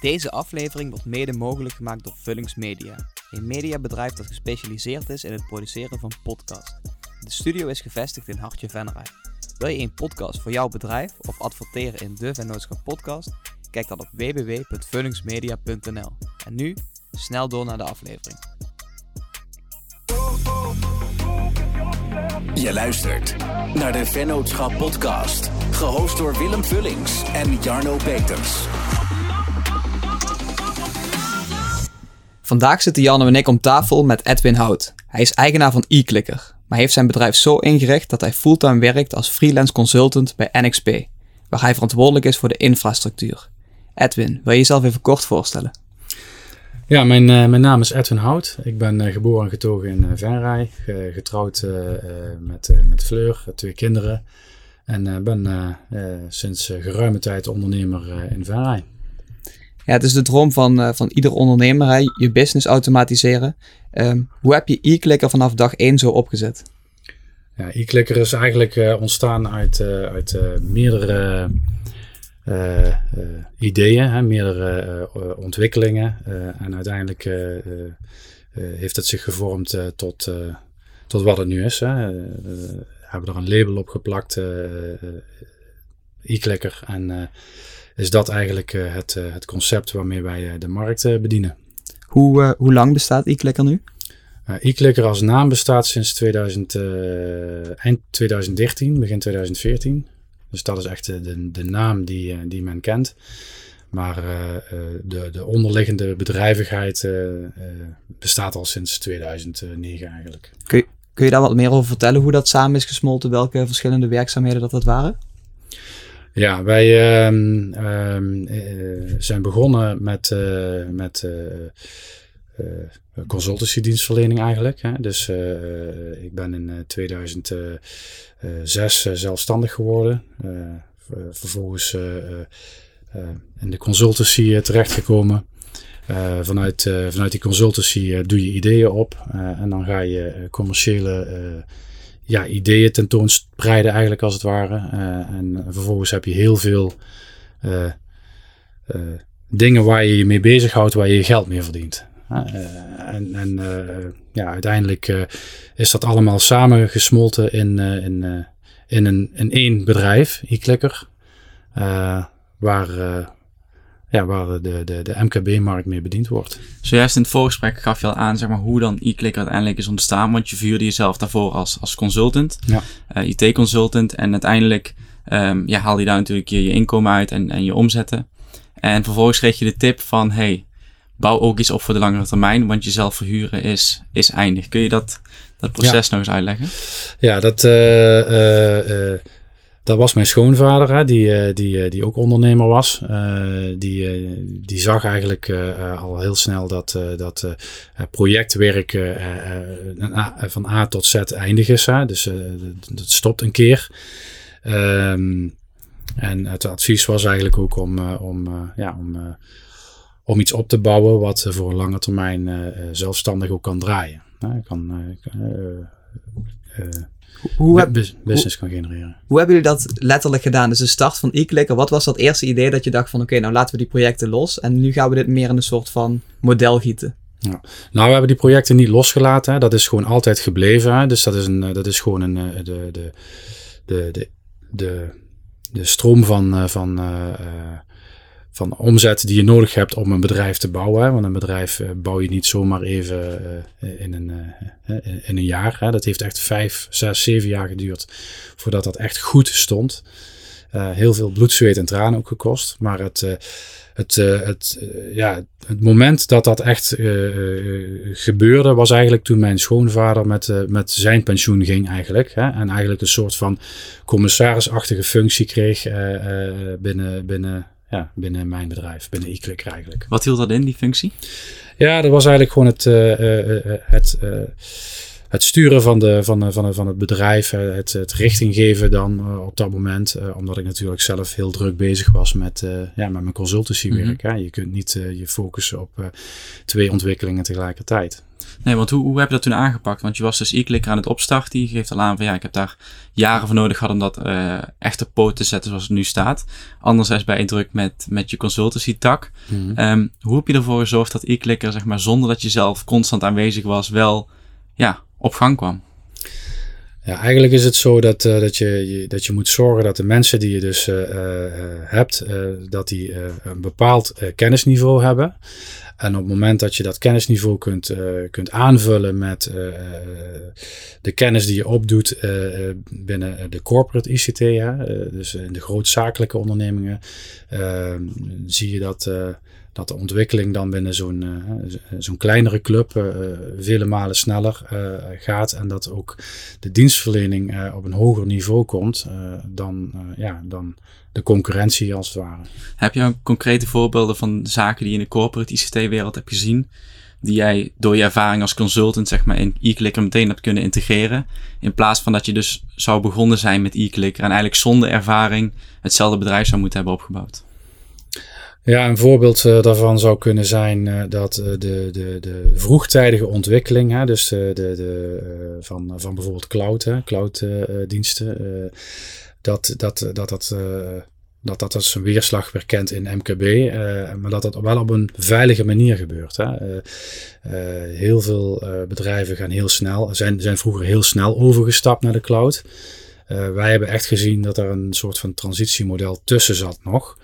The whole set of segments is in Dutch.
Deze aflevering wordt mede mogelijk gemaakt door Vullings Media, een mediabedrijf dat gespecialiseerd is in het produceren van podcasts. De studio is gevestigd in Hartje Venray. Wil je een podcast voor jouw bedrijf of adverteren in de Vennootschap podcast? Kijk dan op www.vullingsmedia.nl. En nu snel door naar de aflevering. Je luistert naar de Vennootschap podcast, gehost door Willem Vullings en Jarno Peters. Vandaag zitten Jan en ik om tafel met Edwin Hout. Hij is eigenaar van eClicker, maar heeft zijn bedrijf zo ingericht dat hij fulltime werkt als freelance consultant bij NXP, waar hij verantwoordelijk is voor de infrastructuur. Edwin, wil je jezelf even kort voorstellen? Ja, mijn, uh, mijn naam is Edwin Hout. Ik ben uh, geboren en getogen in uh, Venray, getrouwd met, met Fleur, twee kinderen. En ben sinds geruime tijd ondernemer in Venray. Ja, het is de droom van, van ieder ondernemer, hè? je business automatiseren. Um, hoe heb je e-clicker vanaf dag 1 zo opgezet? Ja, e-clicker is eigenlijk ontstaan uit, uit meerdere uh, ideeën, hè, meerdere uh, ontwikkelingen. en uiteindelijk heeft het zich gevormd tot, tot wat het nu is. Hè. we hebben er een label op geplakt, e-clicker. En is dat eigenlijk het, het concept waarmee wij de markt bedienen. Hoe, hoe lang bestaat e-clicker nu? e-clicker als naam bestaat sinds 2000, eind 2013, begin 2014. Dus dat is echt de, de naam die, eh, die men kent. Maar de, de onderliggende bedrijvigheid bestaat al sinds 2009 eigenlijk. Kun je, kun je daar wat meer over vertellen hoe dat samen is gesmolten? Welke verschillende werkzaamheden dat dat waren? Ja, wij uh, uh, zijn begonnen met, met consultancy dienstverlening eigenlijk. Hè. Dus ik ben in 2006 zelfstandig geworden. vervolgens in de consultancy terechtgekomen. Uh, vanuit, uh, vanuit die consultancy uh, doe je ideeën op en dan ga je commerciële ja, ideeën tentoonspreiden eigenlijk als het ware. en vervolgens heb je heel veel dingen waar je je mee bezighoudt, waar je je geld mee verdient. en en ja, uiteindelijk is dat allemaal samengesmolten in, in, in, een, in één bedrijf, e-clicker, waar ja, waar de, de, de MKB-markt mee bediend wordt. Zojuist in het voorgesprek gaf je al aan zeg maar, hoe dan e-click uiteindelijk is ontstaan. Want je vuurde jezelf daarvoor als, als consultant, ja. uh, IT-consultant. En uiteindelijk um, ja, haal je daar natuurlijk je, je inkomen uit en, en je omzetten. En vervolgens kreeg je de tip van, hey, bouw ook iets op voor de langere termijn. Want jezelf verhuren is, is eindig. Kun je dat, dat proces nog eens uitleggen? Ja, dat... Uh, uh, dat was mijn schoonvader, hè, die, eh, die, eh, die ook ondernemer was. Uh, die, die zag eigenlijk uh, al heel snel dat, dat projectwerk van A tot Z eindig is. Hè. Dus dat stopt een keer. Um, en het advies was eigenlijk ook om, om, ja, om, om iets op te bouwen wat voor een lange termijn zelfstandig ook kan draaien. kan, hoe heb, business kan genereren. Hoe hebben jullie dat letterlijk gedaan? Dus de start van e-clicker, wat was dat eerste idee dat je dacht van oké, nou laten we die projecten los en nu gaan we dit meer in een soort van model gieten? Ja. Nou, we hebben die projecten niet losgelaten. Hè. Dat is gewoon altijd gebleven. Hè. Dus dat is, een, dat is gewoon een, eh, de, de, de, de, de, de stroom van, eh, van uh, van omzet die je nodig hebt om een bedrijf te bouwen. Want een bedrijf uh, bouw je niet zomaar even uh, in, een, uh, in een jaar. Hè. Dat heeft echt vijf, zes, zeven jaar geduurd voordat dat echt goed stond. heel veel bloed, zweet en tranen ook gekost. Maar het, het, het, ja, het moment dat dat echt gebeurde was eigenlijk toen mijn schoonvader met, met zijn pensioen ging eigenlijk. Hè. En eigenlijk een soort van commissarisachtige functie kreeg binnen... binnen ja, binnen mijn bedrijf, binnen e eigenlijk. Wat hield dat in, die functie? Ja, dat was eigenlijk gewoon het, uh, uh, het, het sturen van, de, van, van, van het bedrijf, het, het richting geven dan op dat moment. omdat ik natuurlijk zelf heel druk bezig was met, ja, met mijn consultancywerk. Mm -hmm. Je kunt niet je focussen op twee ontwikkelingen tegelijkertijd. Nee, want hoe, hoe heb je dat toen aangepakt? Want je was dus e-clicker aan het opstarten. Je geeft al aan van ja, ik heb daar jaren voor nodig gehad om dat uh, echt op poot te zetten zoals het nu staat. Anderzijds bij druk met, met je consultancy tak. Mm um, hoe heb je ervoor gezorgd dat e-clicker, zeg maar, zonder dat je zelf constant aanwezig was, wel ja, op gang kwam? Ja, eigenlijk is het zo dat, uh, dat, je, dat je moet zorgen dat de mensen die je dus uh, hebt, dat die een bepaald kennisniveau hebben. En op het moment dat je dat kennisniveau kunt, kunt aanvullen met de kennis die je opdoet binnen de corporate ICT, ja, dus in de grootzakelijke ondernemingen, zie je dat, dat de ontwikkeling dan binnen zo'n zo'n kleinere club vele malen sneller gaat en dat ook de dienstverlening op een hoger niveau komt dan, ja, dan de concurrentie als het ware. Heb je concrete voorbeelden van zaken die je in de corporate ICT-wereld hebt gezien, die jij door je ervaring als consultant zeg maar, in e-clicker meteen hebt kunnen integreren, in plaats van dat je dus zou begonnen zijn met e-clicker en eigenlijk zonder ervaring hetzelfde bedrijf zou moeten hebben opgebouwd? Ja, een voorbeeld uh, daarvan zou kunnen zijn uh, dat uh, de, de, de vroegtijdige ontwikkeling, hè, dus de, de, van, van bijvoorbeeld cloud, hè, clouddiensten, dat dat, dat, dat, dat dat als een weerslag weer kent in MKB, maar dat dat wel op een veilige manier gebeurt. Hè. Heel veel bedrijven gaan heel snel, zijn, zijn vroeger heel snel overgestapt naar de cloud. wij hebben echt gezien dat er een soort van transitiemodel tussen zat nog.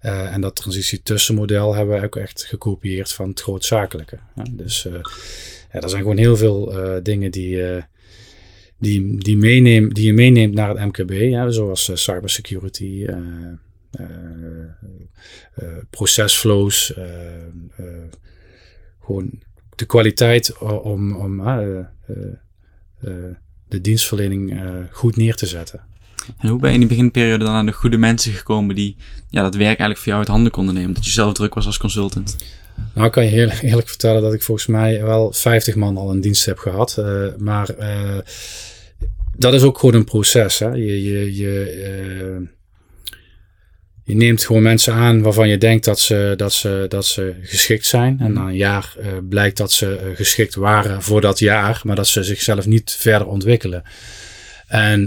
En dat transitie-tussenmodel hebben we ook echt gekopieerd van het grootzakelijke. Dus ja, er zijn gewoon heel veel dingen die, die, die, meeneem, die je meeneemt naar het MKB, zoals cybersecurity, procesflows, gewoon de kwaliteit om, om de dienstverlening goed neer te zetten. En hoe ben je in die beginperiode dan aan de goede mensen gekomen die ja, dat werk eigenlijk voor jou uit handen konden nemen? Dat je zelf druk was als consultant? Nou, ik kan je heel eerlijk vertellen dat ik volgens mij wel 50 man al in dienst heb gehad. Uh, maar uh, dat is ook gewoon een proces. Hè? Je, je, je, uh, je neemt gewoon mensen aan waarvan je denkt dat ze, dat ze, dat ze geschikt zijn. En na een jaar blijkt dat ze geschikt waren voor dat jaar, maar dat ze zichzelf niet verder ontwikkelen. En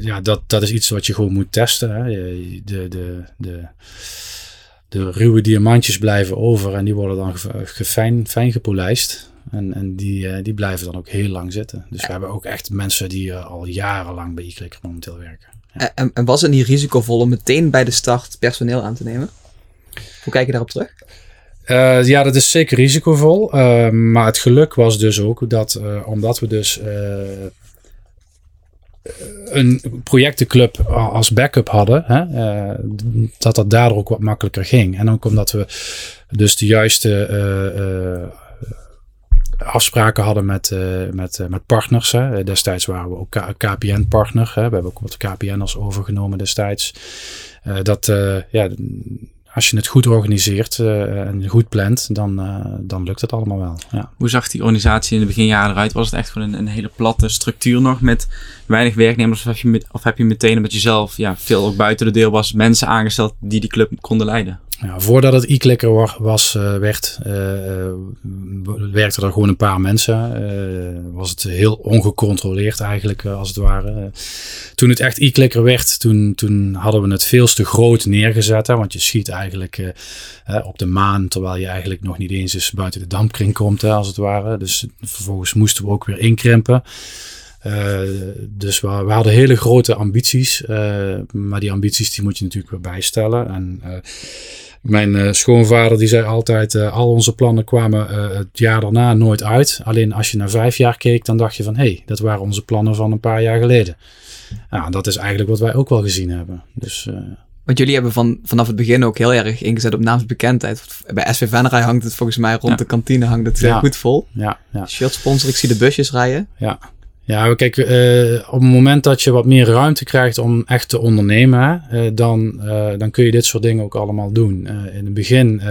ja, dat, dat is iets wat je gewoon moet testen. Hè? De, de, de, de ruwe diamantjes blijven over en die worden dan gefijn, fijn gepolijst. En, en die, uh, die blijven dan ook heel lang zitten. Dus we hebben ook echt mensen die uh, al jarenlang bij e momenteel werken. Ja. En, en, was het niet risicovol om meteen bij de start personeel aan te nemen? Hoe kijk je daarop terug? Uh, ja, dat is zeker risicovol. maar het geluk was dus ook dat, omdat we dus een projectenclub als backup hadden, hè, dat dat daardoor ook wat makkelijker ging. En ook omdat we dus de juiste afspraken hadden met, met, uh, met partners. Destijds waren we ook KPN-partner. We hebben ook wat KPN'ers overgenomen destijds. Dat, ja, als je het goed organiseert en goed plant, dan, dan lukt het allemaal wel. Ja. Hoe zag die organisatie in de beginjaren eruit? Was het echt gewoon een, een hele platte structuur nog met weinig werknemers? Of heb je, met, of heb je meteen, omdat je zelf ja, veel ook buiten de deel was, mensen aangesteld die die club konden leiden? Voordat het e-clicker was, uh, werd, uh, werkten er gewoon een paar mensen. Was het heel ongecontroleerd eigenlijk, als het ware. toen het echt e-clicker werd, toen, toen hadden we het veel te groot neergezet. Hè, want je schiet eigenlijk op de maan, terwijl je eigenlijk nog niet eens eens buiten de dampkring komt, hè, als het ware. Dus vervolgens moesten we ook weer inkrimpen. Uh, dus we, we, hadden hele grote ambities. Uh, maar die ambities die moet je natuurlijk weer bijstellen. En uh, mijn schoonvader die zei altijd, al onze plannen kwamen het jaar daarna nooit uit. Alleen als je naar vijf jaar keek, dan dacht je van, hé, hey, dat waren onze plannen van een paar jaar geleden. Nou, dat is eigenlijk wat wij ook wel gezien hebben. Dus, Want jullie hebben van, vanaf het begin ook heel erg ingezet op naamsbekendheid. Bij SV Venray hangt het volgens mij rond de kantine hangt het ja. goed vol. Ja, ja. Shirt sponsor, ik zie de busjes rijden. Ja, ja, kijk, uh, op het moment dat je wat meer ruimte krijgt om echt te ondernemen, uh, dan, uh, dan kun je dit soort dingen ook allemaal doen. in het begin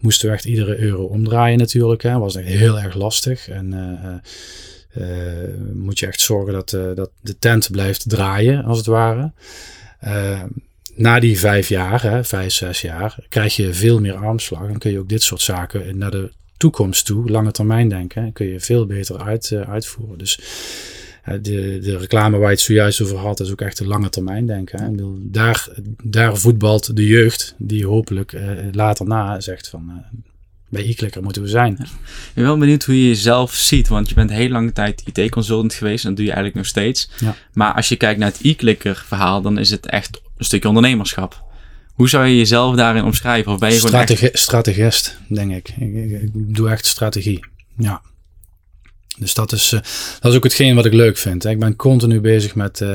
moesten we echt iedere euro omdraaien natuurlijk. Hè. was echt heel erg lastig. En moet je echt zorgen dat, dat de tent blijft draaien, als het ware. na die vijf jaar, hè, vijf, zes jaar, krijg je veel meer armslag. En kun je ook dit soort zaken naar de toekomst toe, lange termijn denken, kun je veel beter uit, uitvoeren. Dus de, de reclame waar je het zojuist over had, is ook echt een lange termijn denken. Hè. Bedoel, daar, daar voetbalt de jeugd, die hopelijk uh, later na zegt van bij e-clicker moeten we zijn. Ik ben wel benieuwd hoe je jezelf ziet, want je bent heel lange tijd IT-consultant geweest en dat doe je eigenlijk nog steeds. Ja. Maar als je kijkt naar het e-clicker verhaal, dan is het echt een stukje ondernemerschap. Hoe zou je jezelf daarin omschrijven? Of ben je Strategi echt... Strategist, denk ik. Ik, ik. doe echt strategie. Ja. Dus dat is, uh, dat is ook hetgeen wat ik leuk vind. Ik ben continu bezig met, uh,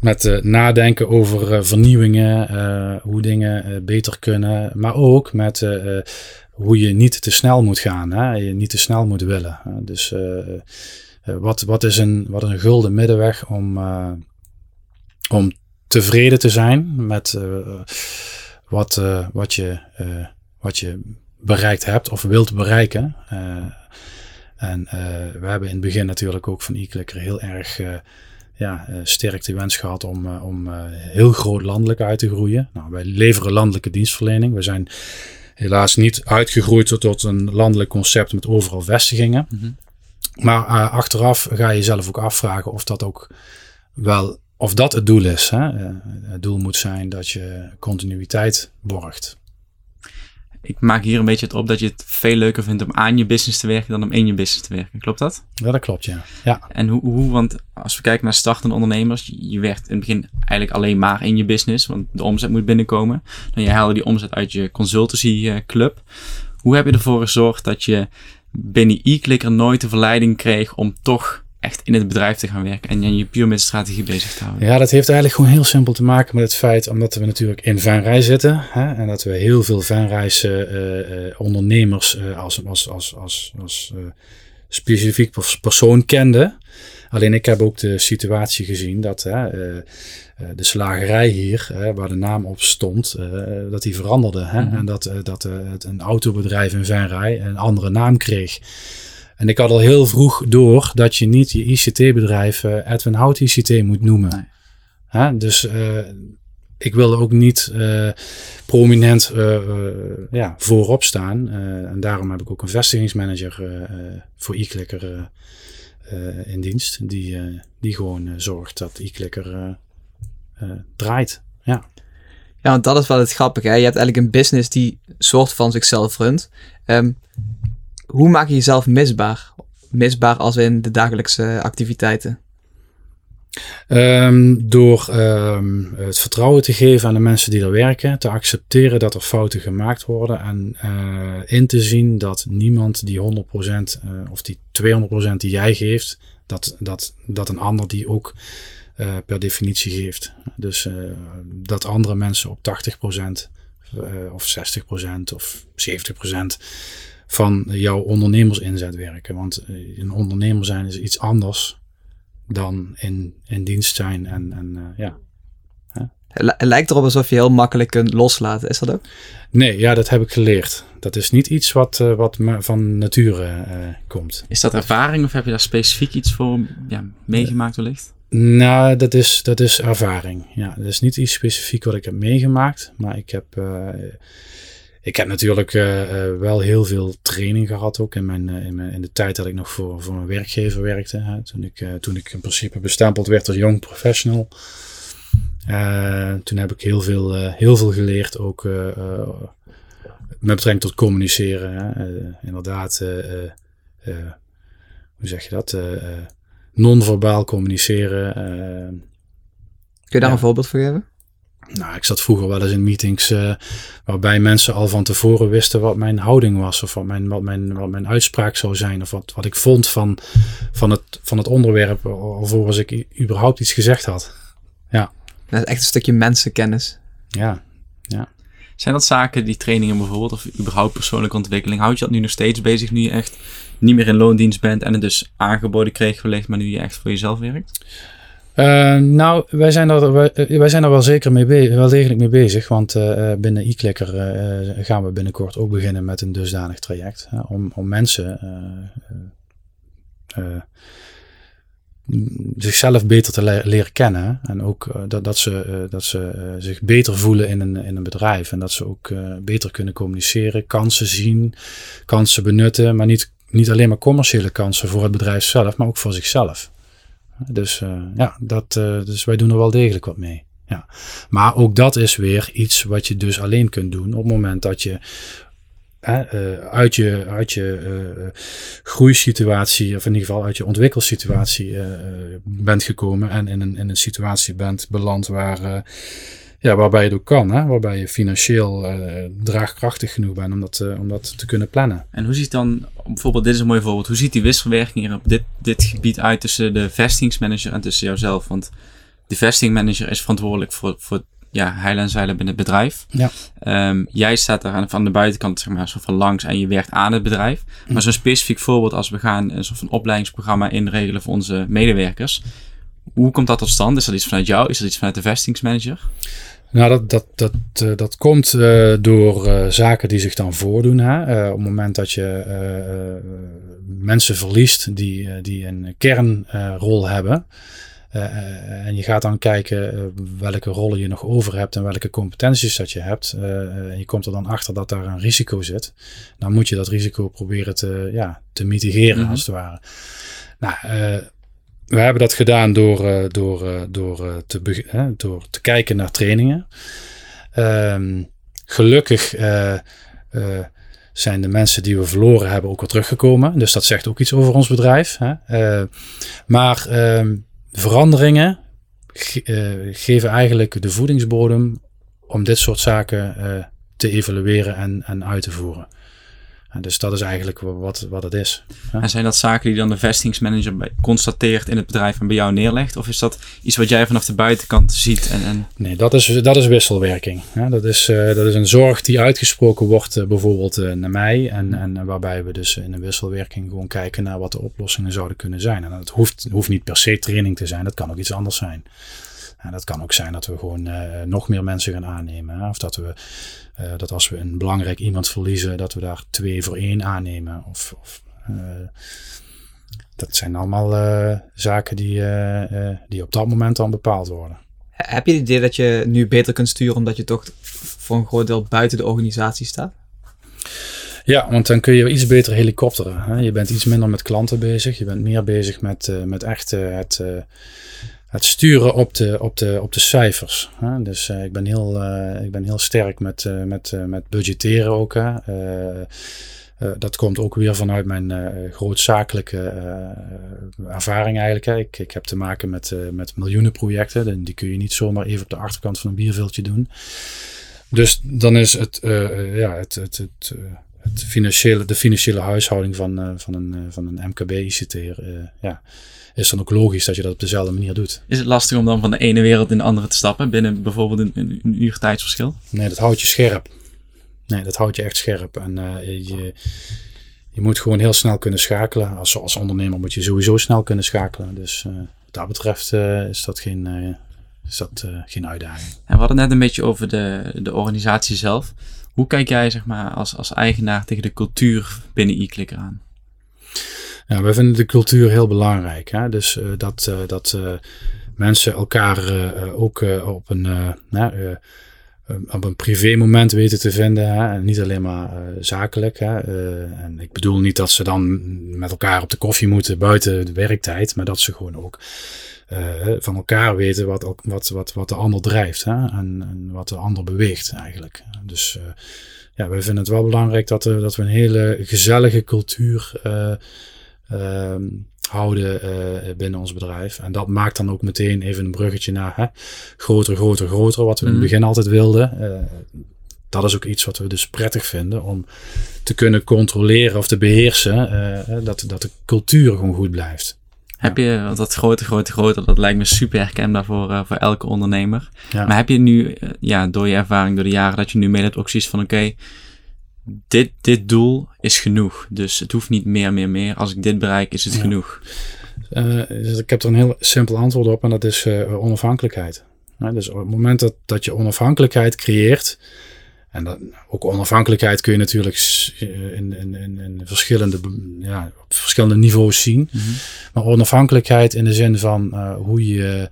met uh, nadenken over vernieuwingen, hoe dingen beter kunnen. Maar ook met hoe je niet te snel moet gaan. Hè. Je niet te snel moet willen. Dus wat, wat, is een, wat is een gulden middenweg om, om tevreden te zijn met wat, wat, je, wat je bereikt hebt of wilt bereiken. En we hebben in het begin natuurlijk ook van e-clicker heel erg ja, sterk de wens gehad om, om heel groot landelijk uit te groeien. Nou, wij leveren landelijke dienstverlening. We zijn helaas niet uitgegroeid tot een landelijk concept met overal vestigingen. Mm -hmm. Maar achteraf ga je jezelf ook afvragen of dat ook wel, of dat het doel is. Hè? het doel moet zijn dat je continuïteit borgt ik maak hier een beetje het op dat je het veel leuker vindt om aan je business te werken dan om in je business te werken. Klopt dat? Ja, dat klopt, ja. ja. En hoe, hoe, want als we kijken naar startende ondernemers, je werkt in het begin eigenlijk alleen maar in je business, want de omzet moet binnenkomen. Dan je haalde die omzet uit je consultancy eh, club. Hoe heb je ervoor gezorgd dat je binnen e-clicker nooit de verleiding kreeg om toch echt in het bedrijf te gaan werken en je puur met strategie bezig te houden? Ja, dat heeft eigenlijk gewoon heel simpel te maken met het feit, omdat we natuurlijk in Venrij zitten hè, en dat we heel veel uh, uh, ondernemers uh, als, als, als, als, als specifiek persoon kenden. Alleen ik heb ook de situatie gezien dat de slagerij hier, waar de naam op stond, dat die veranderde. Hè? Mm -hmm. En dat, dat het een autobedrijf in Venrij een andere naam kreeg. En ik had al heel vroeg door dat je niet je ICT-bedrijf uh, Edwin Hout ICT moet noemen. Nee. Dus uh, ik wilde ook niet uh, prominent ja, voorop staan. en daarom heb ik ook een vestigingsmanager voor e-clicker in dienst. Die, die gewoon zorgt dat e-clicker draait. Ja. Ja, want dat is wel het grappige. Hè? Je hebt eigenlijk een business die soort van zichzelf runt. Um, hoe maak je jezelf misbaar? Misbaar als in de dagelijkse activiteiten? Um, door um, het vertrouwen te geven aan de mensen die er werken, te accepteren dat er fouten gemaakt worden en uh, in te zien dat niemand die 100% uh, eh, of die 200% die jij geeft, dat, dat, dat een ander die ook uh, per definitie geeft. Dus dat andere mensen op 80% of 60% of 70% van jouw ondernemersinzet werken. Want eh, een ondernemer zijn is iets anders dan in, in dienst zijn en, en uh, ja. Het lijkt erop alsof je heel makkelijk kunt loslaten, is dat ook? Nee, ja, dat heb ik geleerd. Dat is niet iets wat, uh, wat van nature uh, komt. Is dat ervaring of heb je daar specifiek iets voor ja, meegemaakt wellicht? Nou, dat is, dat is ervaring. Ja, dat is niet iets specifiek wat ik heb meegemaakt. Maar ik heb ik heb natuurlijk uh, uh, wel heel veel training gehad ook in, mijn, uh, in, mijn, in de tijd dat ik nog voor, voor een werkgever werkte. Hè. Toen, ik, toen ik in principe bestempeld werd als young professional. toen heb ik heel veel, heel veel geleerd ook met betrekking tot communiceren. Hè. inderdaad, hoe zeg je dat? non-verbaal communiceren. Kun je daar ja. een voorbeeld voor geven? Nou, ik zat vroeger wel eens in meetings uh, waarbij mensen al van tevoren wisten wat mijn houding was, of wat mijn, wat mijn, wat mijn uitspraak zou zijn, of wat, wat ik vond van, van, het, van het onderwerp, alvorens ik überhaupt iets gezegd had. Ja. Dat is echt een stukje mensenkennis. Ja, ja. Zijn dat zaken, die trainingen bijvoorbeeld, of überhaupt persoonlijke ontwikkeling, houd je dat nu nog steeds bezig, nu je echt niet meer in loondienst bent en het dus aangeboden kreeg wellicht, maar nu je echt voor jezelf werkt? Uh, nou, wij zijn, er, eh, wij, zijn wel zeker mee bezig, wel degelijk mee bezig. Want uh, binnen e-clicker gaan we binnenkort ook beginnen met een dusdanig traject. om, om mensen zichzelf beter te leren kennen. En ook dat, dat ze, dat ze zich beter voelen in een, in een bedrijf. En dat ze ook beter kunnen communiceren, kansen zien, kansen benutten. Maar niet, niet alleen maar commerciële kansen voor het bedrijf zelf, maar ook voor zichzelf. Dus ja, dat, dus wij doen er wel degelijk wat mee. Ja. Maar ook dat is weer iets wat je dus alleen kunt doen op het moment dat je uh, uit je, uit je uh, groeisituatie, of in ieder geval uit je ontwikkelsituatie uh, bent gekomen en in een, in een situatie bent beland waar, ja, waarbij je het ook kan, hè? waarbij je financieel draagkrachtig genoeg bent om dat, om dat te kunnen plannen. En hoe ziet dan, bijvoorbeeld, dit is een mooi voorbeeld, hoe ziet die wisselwerking hier op dit, dit gebied uit tussen de vestingsmanager en tussen jouzelf? Want de vestingmanager is verantwoordelijk voor, voor ja, heilen en zeilen binnen het bedrijf. Ja. Um, jij staat daar aan, van de buitenkant zeg maar, zo van langs en je werkt aan het bedrijf. Mm. Maar zo'n specifiek voorbeeld als we gaan een soort van opleidingsprogramma inregelen voor onze medewerkers. Hoe komt dat tot stand? Is dat iets vanuit jou? Is dat iets vanuit de vestingsmanager? Nou, dat, dat, dat, uh, dat komt uh, door uh, zaken die zich dan voordoen. Hè? op het moment dat je mensen verliest die, die een kernrol hebben. En je gaat dan kijken welke rollen je nog over hebt en welke competenties dat je hebt. en je komt er dan achter dat daar een risico zit. Dan moet je dat risico proberen te, ja, te mitigeren, mm als het ware. Nou, we hebben dat gedaan door, door, door, te, door te kijken naar trainingen. Ehm, gelukkig zijn de mensen die we verloren hebben ook weer teruggekomen. Dus dat zegt ook iets over ons bedrijf. Hè? maar ehm, veranderingen geven eigenlijk de voedingsbodem om dit soort zaken te evalueren en, en uit te voeren. En dus dat is eigenlijk wat, wat het is. En zijn dat zaken die dan de vestingsmanager constateert in het bedrijf en bij jou neerlegt? Of is dat iets wat jij vanaf de buitenkant ziet? En, en... Nee, dat is, dat is wisselwerking. Dat, is, uh, dat is een zorg die uitgesproken wordt uh, bijvoorbeeld uh, naar mij. En, en waarbij we dus in een wisselwerking gewoon kijken naar wat de oplossingen zouden kunnen zijn. En dat hoeft, hoeft niet per se training te zijn, dat kan ook iets anders zijn. En dat kan ook zijn dat we gewoon nog meer mensen gaan aannemen. Hè? Of dat we uh, dat als we een belangrijk iemand verliezen, dat we daar twee voor één aannemen. Of, of uh, dat zijn allemaal zaken die, die op dat moment dan bepaald worden. Heb je het idee dat je nu beter kunt sturen omdat je toch voor een groot deel buiten de organisatie staat? Ja, want dan kun je iets beter helikopteren. Hè? Je bent iets minder met klanten bezig. Je bent meer bezig met, met echt het het sturen op de, op de, op de cijfers. Hè? Dus uh, ik, ben heel, uh, ik ben heel sterk met, uh, met, met budgetteren ook. Hè? dat komt ook weer vanuit mijn grootzakelijke ervaring eigenlijk. Hè? Ik, ik heb te maken met, met miljoenen projecten. Die kun je niet zomaar even op de achterkant van een bierveeltje doen. Dus dan is het, ja, het, het, het, het financiële, de financiële huishouding van, van, een, van een MKB-ICT ja, is dan ook logisch dat je dat op dezelfde manier doet. Is het lastig om dan van de ene wereld in de andere te stappen binnen bijvoorbeeld een, een uur tijdsverschil? Nee, dat houdt je scherp. Nee, dat houdt je echt scherp. En uh, je, je moet gewoon heel snel kunnen schakelen. Als, als ondernemer moet je sowieso snel kunnen schakelen. Dus uh, wat dat betreft uh, is dat geen, is dat, geen uitdaging. En we hadden net een beetje over de, de organisatie zelf. Hoe kijk jij zeg maar, als, als eigenaar tegen de cultuur binnen e-clicker aan? Ja, wij vinden de cultuur heel belangrijk. Hè? Dus uh, dat, uh, dat uh, mensen elkaar ook op een, op een privé moment weten te vinden. Hè? En niet alleen maar zakelijk. Hè? en ik bedoel niet dat ze dan met elkaar op de koffie moeten buiten de werktijd. Maar dat ze gewoon ook van elkaar weten wat, wat, wat, wat de ander drijft. Hè? En, en wat de ander beweegt eigenlijk. Dus ja, wij vinden het wel belangrijk dat, dat we een hele gezellige cultuur houden uh, binnen ons bedrijf. En dat maakt dan ook meteen even een bruggetje naar hè, groter, groter, groter, wat we in het mhm. begin altijd wilden. Uh, dat is ook iets wat we dus prettig vinden om te kunnen controleren of te beheersen uh, dat, dat de cultuur gewoon goed blijft. Heb je dat grote, grote, grote, dat lijkt me super herkenbaar voor, voor elke ondernemer. Maar heb je nu, ja, door je ervaring, door de jaren dat je nu mee hebt, ook zoiets van: oké, dit, dit doel is genoeg. Dus het hoeft niet meer, meer, meer. Als ik dit bereik, is het genoeg. Uh, dus ik heb er een heel simpel antwoord op en dat is uh, onafhankelijkheid. dus op het moment dat, dat je onafhankelijkheid creëert, En dan, ook onafhankelijkheid kun je natuurlijk in, in, in, in verschillende, ja, op verschillende niveaus zien. Mhm. Maar onafhankelijkheid in de zin van hoe je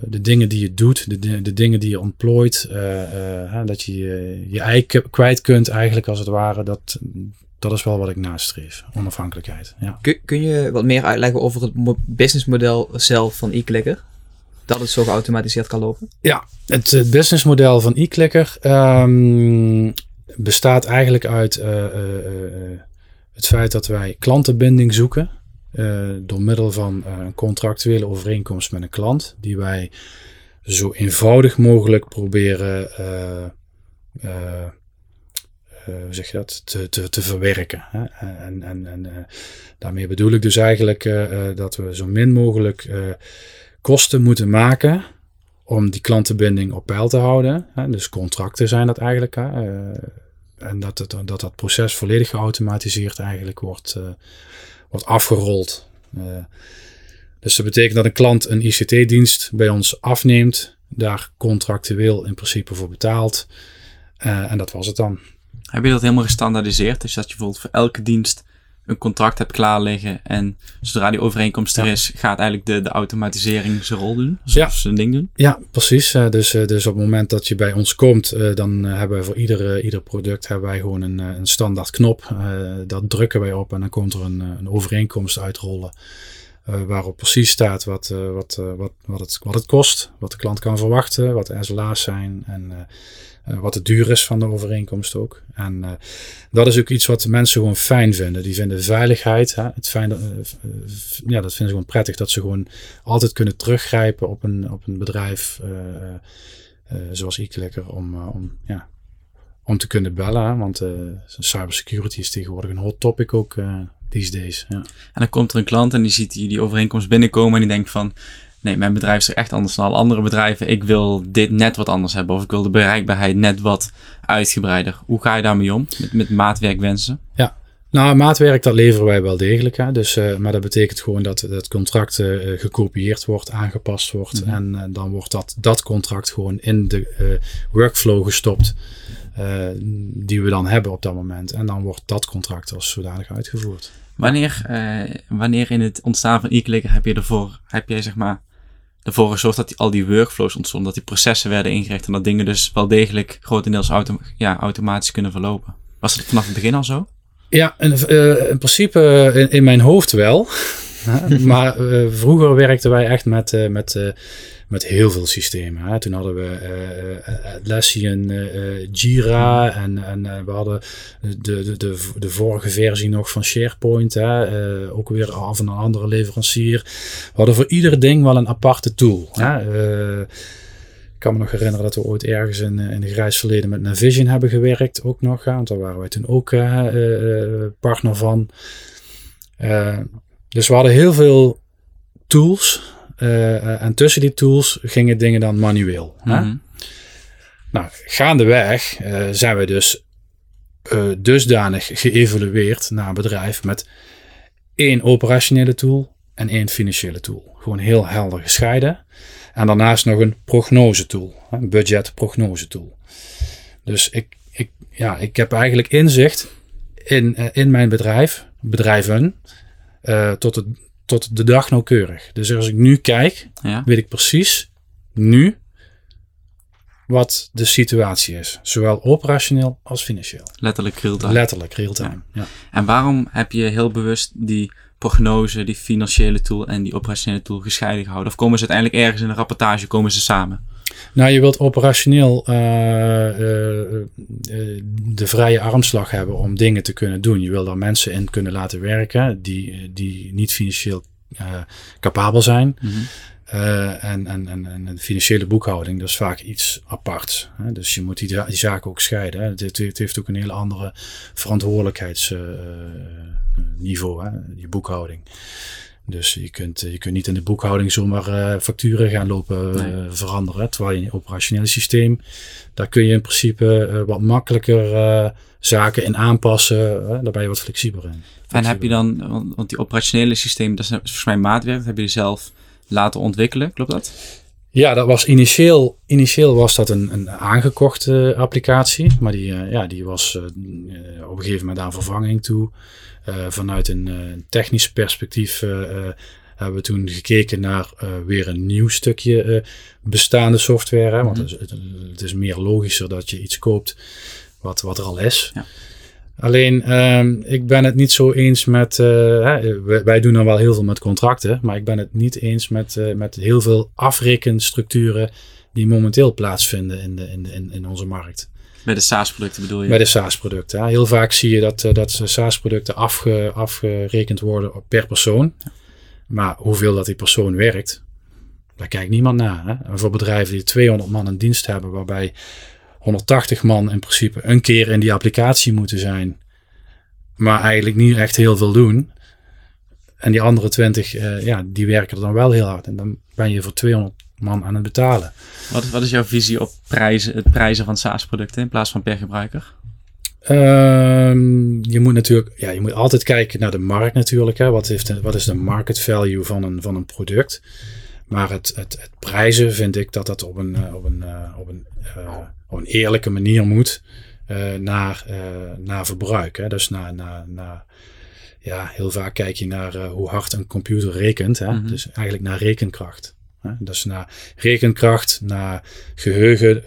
de dingen die je doet, de, de dingen die je ontplooit, uh, uh, dat je je ei kwijt kunt eigenlijk als het ware, dat, dat is wel wat ik nastreef. Onafhankelijkheid. Ja. Kun, kun je wat meer uitleggen over het businessmodel zelf van e-clicker? Dat het zo geautomatiseerd kan lopen? Ja, het, het businessmodel van e-clicker um, bestaat eigenlijk uit uh, uh, het feit dat wij klantenbinding zoeken. Uh, door middel van een contractuele overeenkomst met een klant, die wij zo eenvoudig mogelijk proberen uh, zeg je dat, te, te, te verwerken. Hè? En, en, en daarmee bedoel ik dus eigenlijk dat we zo min mogelijk kosten moeten maken om die klantenbinding op peil te houden. Hè? Dus contracten zijn dat eigenlijk. En dat, het, dat dat proces volledig geautomatiseerd eigenlijk wordt, wordt afgerold. dus dat betekent dat een klant een ICT-dienst bij ons afneemt, daar contractueel in principe voor betaalt. en dat was het dan. Heb je dat helemaal gestandaardiseerd? Dus dat je bijvoorbeeld voor elke dienst een contract hebt klaar liggen en zodra die overeenkomst er is, gaat eigenlijk de, de automatisering zijn rol doen, ja. zijn ding doen? Ja, precies. Eh, dus, eh, dus op het moment dat je bij ons komt, eh, dan hebben we voor ieder, ieder product hebben wij gewoon een, een standaard knop. dat drukken wij op en dan komt er een, een overeenkomst uitrollen. waarop precies staat wat, wat, wat, wat, het, wat het kost, wat de klant kan verwachten, wat de SLA's zijn en wat de duur is van de overeenkomst ook. En uh, dat is ook iets wat mensen gewoon fijn vinden. Die vinden veiligheid. Hè, het fijn, uh, ja, dat vinden ze gewoon prettig. Dat ze gewoon altijd kunnen teruggrijpen op een, op een bedrijf zoals e om, om, ja, om te kunnen bellen. Want cybersecurity is tegenwoordig een hot topic ook these days. Ja. En dan komt er een klant en die ziet die, die overeenkomst binnenkomen en die denkt van nee, mijn bedrijf is er echt anders dan alle andere bedrijven. Ik wil dit net wat anders hebben. Of ik wil de bereikbaarheid net wat uitgebreider. Hoe ga je daarmee om? Met, met maatwerkwensen? Ja, nou, maatwerk dat leveren wij wel degelijk. Hè? Dus, uh, maar dat betekent gewoon dat het contract uh, gekopieerd wordt, aangepast wordt. Mhm. En uh, dan wordt dat, dat contract gewoon in de workflow gestopt. die we dan hebben op dat moment. En dan wordt dat contract als zodanig uitgevoerd. Wanneer, wanneer in het ontstaan van e-clicker heb je ervoor, heb jij zeg maar ervoor gezorgd dat die, al die workflows ontstonden, dat die processen werden ingericht en dat dingen dus wel degelijk grotendeels ja, automatisch kunnen verlopen. Was het vanaf het begin al zo? Ja, in, uh, in principe eh, in, mijn hoofd wel. maar uh, vroeger werkten wij echt met, met met heel veel systemen. Hè. Toen hadden we uh, Atlassian, uh, Jira en, en we hadden de, de, de, de vorige versie nog van SharePoint, hè, ook weer af een andere leverancier. We hadden voor ieder ding wel een aparte tool. Hè. Ik kan me nog herinneren dat we ooit ergens in, in de grijs verleden met Navision hebben gewerkt, ook nog. Want daar waren wij toen ook partner van. dus we hadden heel veel tools uh, en tussen die tools gingen dingen dan manueel. Mm -hmm. Nou, gaandeweg uh, zijn we dus uh, dusdanig geëvalueerd naar een bedrijf met één operationele tool en één financiële tool. Gewoon heel helder gescheiden. En daarnaast nog een prognose tool, een budget prognose tool. Dus ik, ik, ja, ik heb eigenlijk inzicht in, in mijn bedrijf, bedrijven, tot het tot de dag nauwkeurig. Dus als ik nu kijk, ja. weet ik precies nu wat de situatie is. Zowel operationeel als financieel. Letterlijk real-time. Letterlijk real-time, ja. ja. En waarom heb je heel bewust die prognose, die financiële tool en die operationele tool gescheiden gehouden? Of komen ze uiteindelijk ergens in een rapportage, komen ze samen? Nou, je wilt operationeel uh, uh, uh, de vrije armslag hebben om dingen te kunnen doen. Je wil daar mensen in kunnen laten werken die, die niet financieel capabel zijn. Mm -hmm. en, en, en, en financiële boekhouding, dat is vaak iets aparts. Hè? Dus je moet die, die zaken ook scheiden. Hè? Het, het, heeft ook een hele andere verantwoordelijkheidsniveau, je boekhouding. Dus je kunt, je kunt niet in de boekhouding zomaar uh, facturen gaan lopen uh, veranderen. Terwijl je in het operationele systeem, daar kun je in principe uh, wat makkelijker zaken in aanpassen. daar ben je wat flexibeler in. En heb je dan, want die operationele systeem, dat is volgens mij maatwerk, dat heb je zelf laten ontwikkelen, klopt dat? Ja, dat was initieel, initieel was dat een, een aangekochte applicatie. Maar die, ja, die was op een gegeven moment aan vervanging toe. vanuit een technisch perspectief hebben we toen gekeken naar weer een nieuw stukje bestaande software. Hè? Want mhm. het, het, is meer logischer dat je iets koopt wat, wat er al is. Ja. Alleen, ehm, ik ben het niet zo eens met. Uh, hè, wij, doen dan wel heel veel met contracten, maar ik ben het niet eens met, uh, met heel veel afrekenstructuren die momenteel plaatsvinden in, de, in, de, in, onze markt. Bij de SaaS-producten bedoel je? Bij de SaaS-producten. Heel vaak zie je dat, uh, dat SaaS-producten afge, afgerekend worden per persoon. Maar hoeveel dat die persoon werkt, daar kijkt niemand naar. Hè? voor bedrijven die 200 man in dienst hebben, waarbij 180 man in principe een keer in die applicatie moeten zijn, maar eigenlijk niet echt heel veel doen. En die andere 20, uh, eh, ja, die werken er dan wel heel hard. En dan ben je voor 200 man aan het betalen. Wat, wat is jouw visie op prijzen, het prijzen van SaaS-producten in plaats van per gebruiker? Um, je moet natuurlijk, ja, je moet altijd kijken naar de markt natuurlijk. Hè. Wat, heeft wat is de market value van een, van een product? Maar het, het, het prijzen vind ik dat dat op een, uh, op een, uh, op een op een eerlijke manier moet uh, naar, uh, naar verbruik. Hè? Dus naar, naar, naar, ja, heel vaak kijk je naar uh, hoe hard een computer rekent. Hè? Mm -hmm. Dus eigenlijk naar rekenkracht. Hè? Dus naar rekenkracht, naar geheugen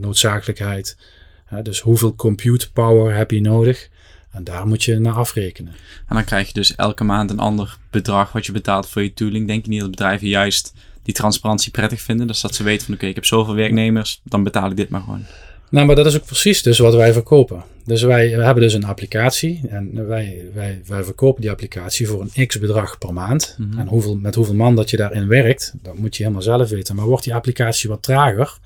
noodzakelijkheid. Hè? Dus hoeveel compute power heb je nodig? En daar moet je naar afrekenen. En dan krijg je dus elke maand een ander bedrag wat je betaalt voor je tooling. Denk je niet dat bedrijven juist die transparantie prettig vinden. Dus dat ze weten van oké, ik heb zoveel werknemers, dan betaal ik dit maar gewoon. Nou, maar dat is ook precies dus wat wij verkopen. Dus wij hebben dus een applicatie en wij, wij, wij verkopen die applicatie voor een x bedrag per maand. Mhm. En hoeveel, met hoeveel man dat je daarin werkt, dat moet je helemaal zelf weten. Maar wordt die applicatie wat trager,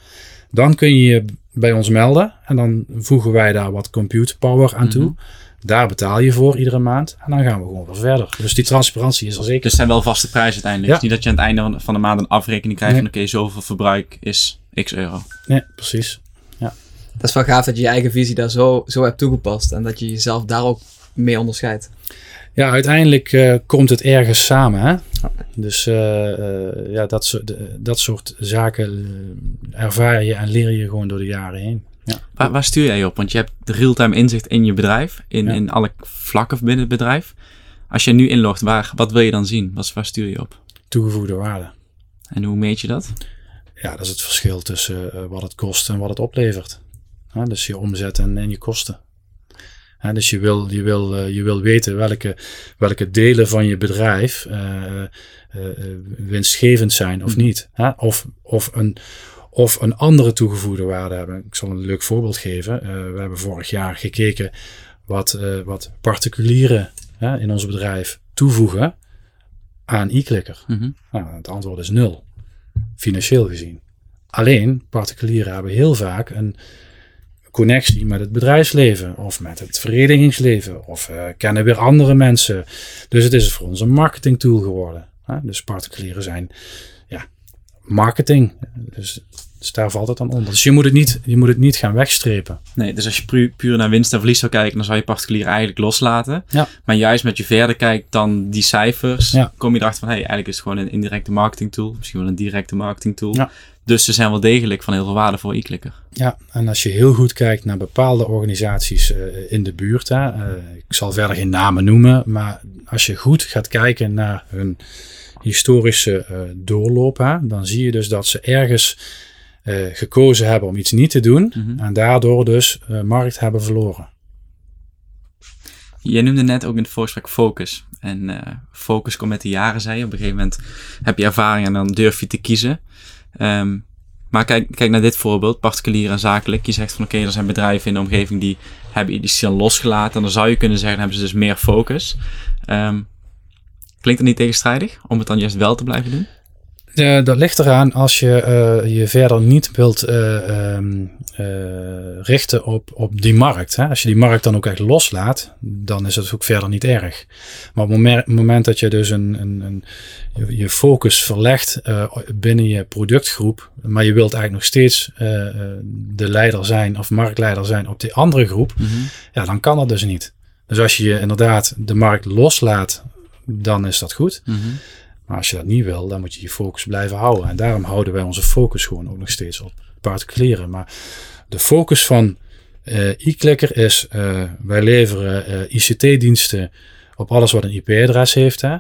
dan kun je je bij ons melden en dan voegen wij daar wat compute power aan toe. Mhm. Daar betaal je voor iedere maand. En dan gaan we gewoon weer verder. Dus die transparantie is er zeker. Dus het zijn wel vaste prijzen uiteindelijk. Ja. Dus niet dat je aan het einde van de maand een afrekening krijgt van oké, zoveel verbruik is x euro. Nee, precies. Ja. Dat is wel gaaf dat je je eigen visie daar zo, zo hebt toegepast. En dat je jezelf daar ook mee onderscheidt. Ja, uiteindelijk uh, komt het ergens samen. Hè? Dus uh, uh, ja, dat, soort, dat soort zaken ervaar je en leer je gewoon door de jaren heen. Ja. Waar, waar, stuur jij op? Want je hebt real-time inzicht in je bedrijf, in, in alle vlakken binnen het bedrijf. Als je nu inlogt, waar, wat wil je dan zien? Wat, waar stuur je op? Toegevoegde waarde. En hoe meet je dat? Ja, dat is het verschil tussen uh, wat het kost en wat het oplevert. dus je omzet en, en je kosten. dus je wil, je wil, uh, je wil weten welke, welke delen van je bedrijf uh, winstgevend zijn of hm. niet. Of, of een, of een andere toegevoegde waarde hebben. Ik zal een leuk voorbeeld geven. Uh, we hebben vorig jaar gekeken wat, uh, wat particulieren in ons bedrijf toevoegen aan e-clicker. Mm nou, het antwoord is nul, financieel gezien. Alleen particulieren hebben heel vaak een connectie met het bedrijfsleven of met het verenigingsleven of uh, kennen weer andere mensen. Dus het is voor ons een marketing tool geworden. Hè? Dus particulieren zijn marketing. Dus dus daar valt het dan onder. Dus je moet het niet, je moet het niet gaan wegstrepen. Nee, dus als je puur, puur naar winst en verlies zou kijken, dan zou je particulier eigenlijk loslaten. Ja. Maar juist met je verder kijkt dan die cijfers, ja. kom je erachter van, hey, eigenlijk is het gewoon een indirecte marketing tool. Misschien wel een directe marketing tool. Ja. Dus ze zijn wel degelijk van heel veel waarde voor e-clicker. Ja, en als je heel goed kijkt naar bepaalde organisaties uh, in de buurt, hè, uh, ik zal verder geen namen noemen, maar als je goed gaat kijken naar hun historische uh, doorloop, hè, dan zie je dus dat ze ergens uh, gekozen hebben om iets niet te doen mhm. en daardoor dus uh, markt hebben verloren. Je noemde net ook in het voorgesprek focus. En uh, focus komt met de jaren, zei je. Op een gegeven moment heb je ervaring en dan durf je te kiezen. Um, maar kijk, kijk naar dit voorbeeld, particulier en zakelijk. Je zegt van oké, okay, er zijn bedrijven in de omgeving die hebben die zijn losgelaten. En dan zou je kunnen zeggen, dan hebben ze dus meer focus. Um, klinkt dat niet tegenstrijdig om het dan juist wel te blijven doen? Uh, dat ligt eraan als je uh, je verder niet wilt uh, um, richten op, op die markt. Hè? Als je die markt dan ook echt loslaat, dan is het ook verder niet erg. Maar op het moment, dat je dus een, een, een je, focus verlegt binnen je productgroep, maar je wilt eigenlijk nog steeds de leider zijn of marktleider zijn op die andere groep, mm -hmm. ja, dan kan dat dus niet. Dus als je inderdaad de markt loslaat, dan is dat goed. Mm -hmm. Maar als je dat niet wil, dan moet je je focus blijven houden. En daarom houden wij onze focus gewoon ook nog steeds op particulieren. Maar de focus van uh, e-clicker is, uh, wij leveren uh, ICT-diensten op alles wat een IP-adres heeft. Hè?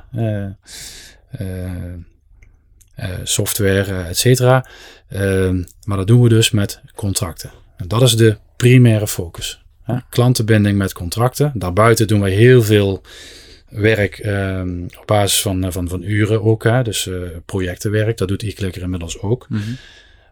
software, et cetera. Ehm, maar dat doen we dus met contracten. En dat is de primaire focus. Hè? Klantenbinding met contracten. Daarbuiten doen wij heel veel werk um, op basis van, van, van uren ook. Hè? Dus projectenwerk, dat doet e-clicker inmiddels ook. -hmm.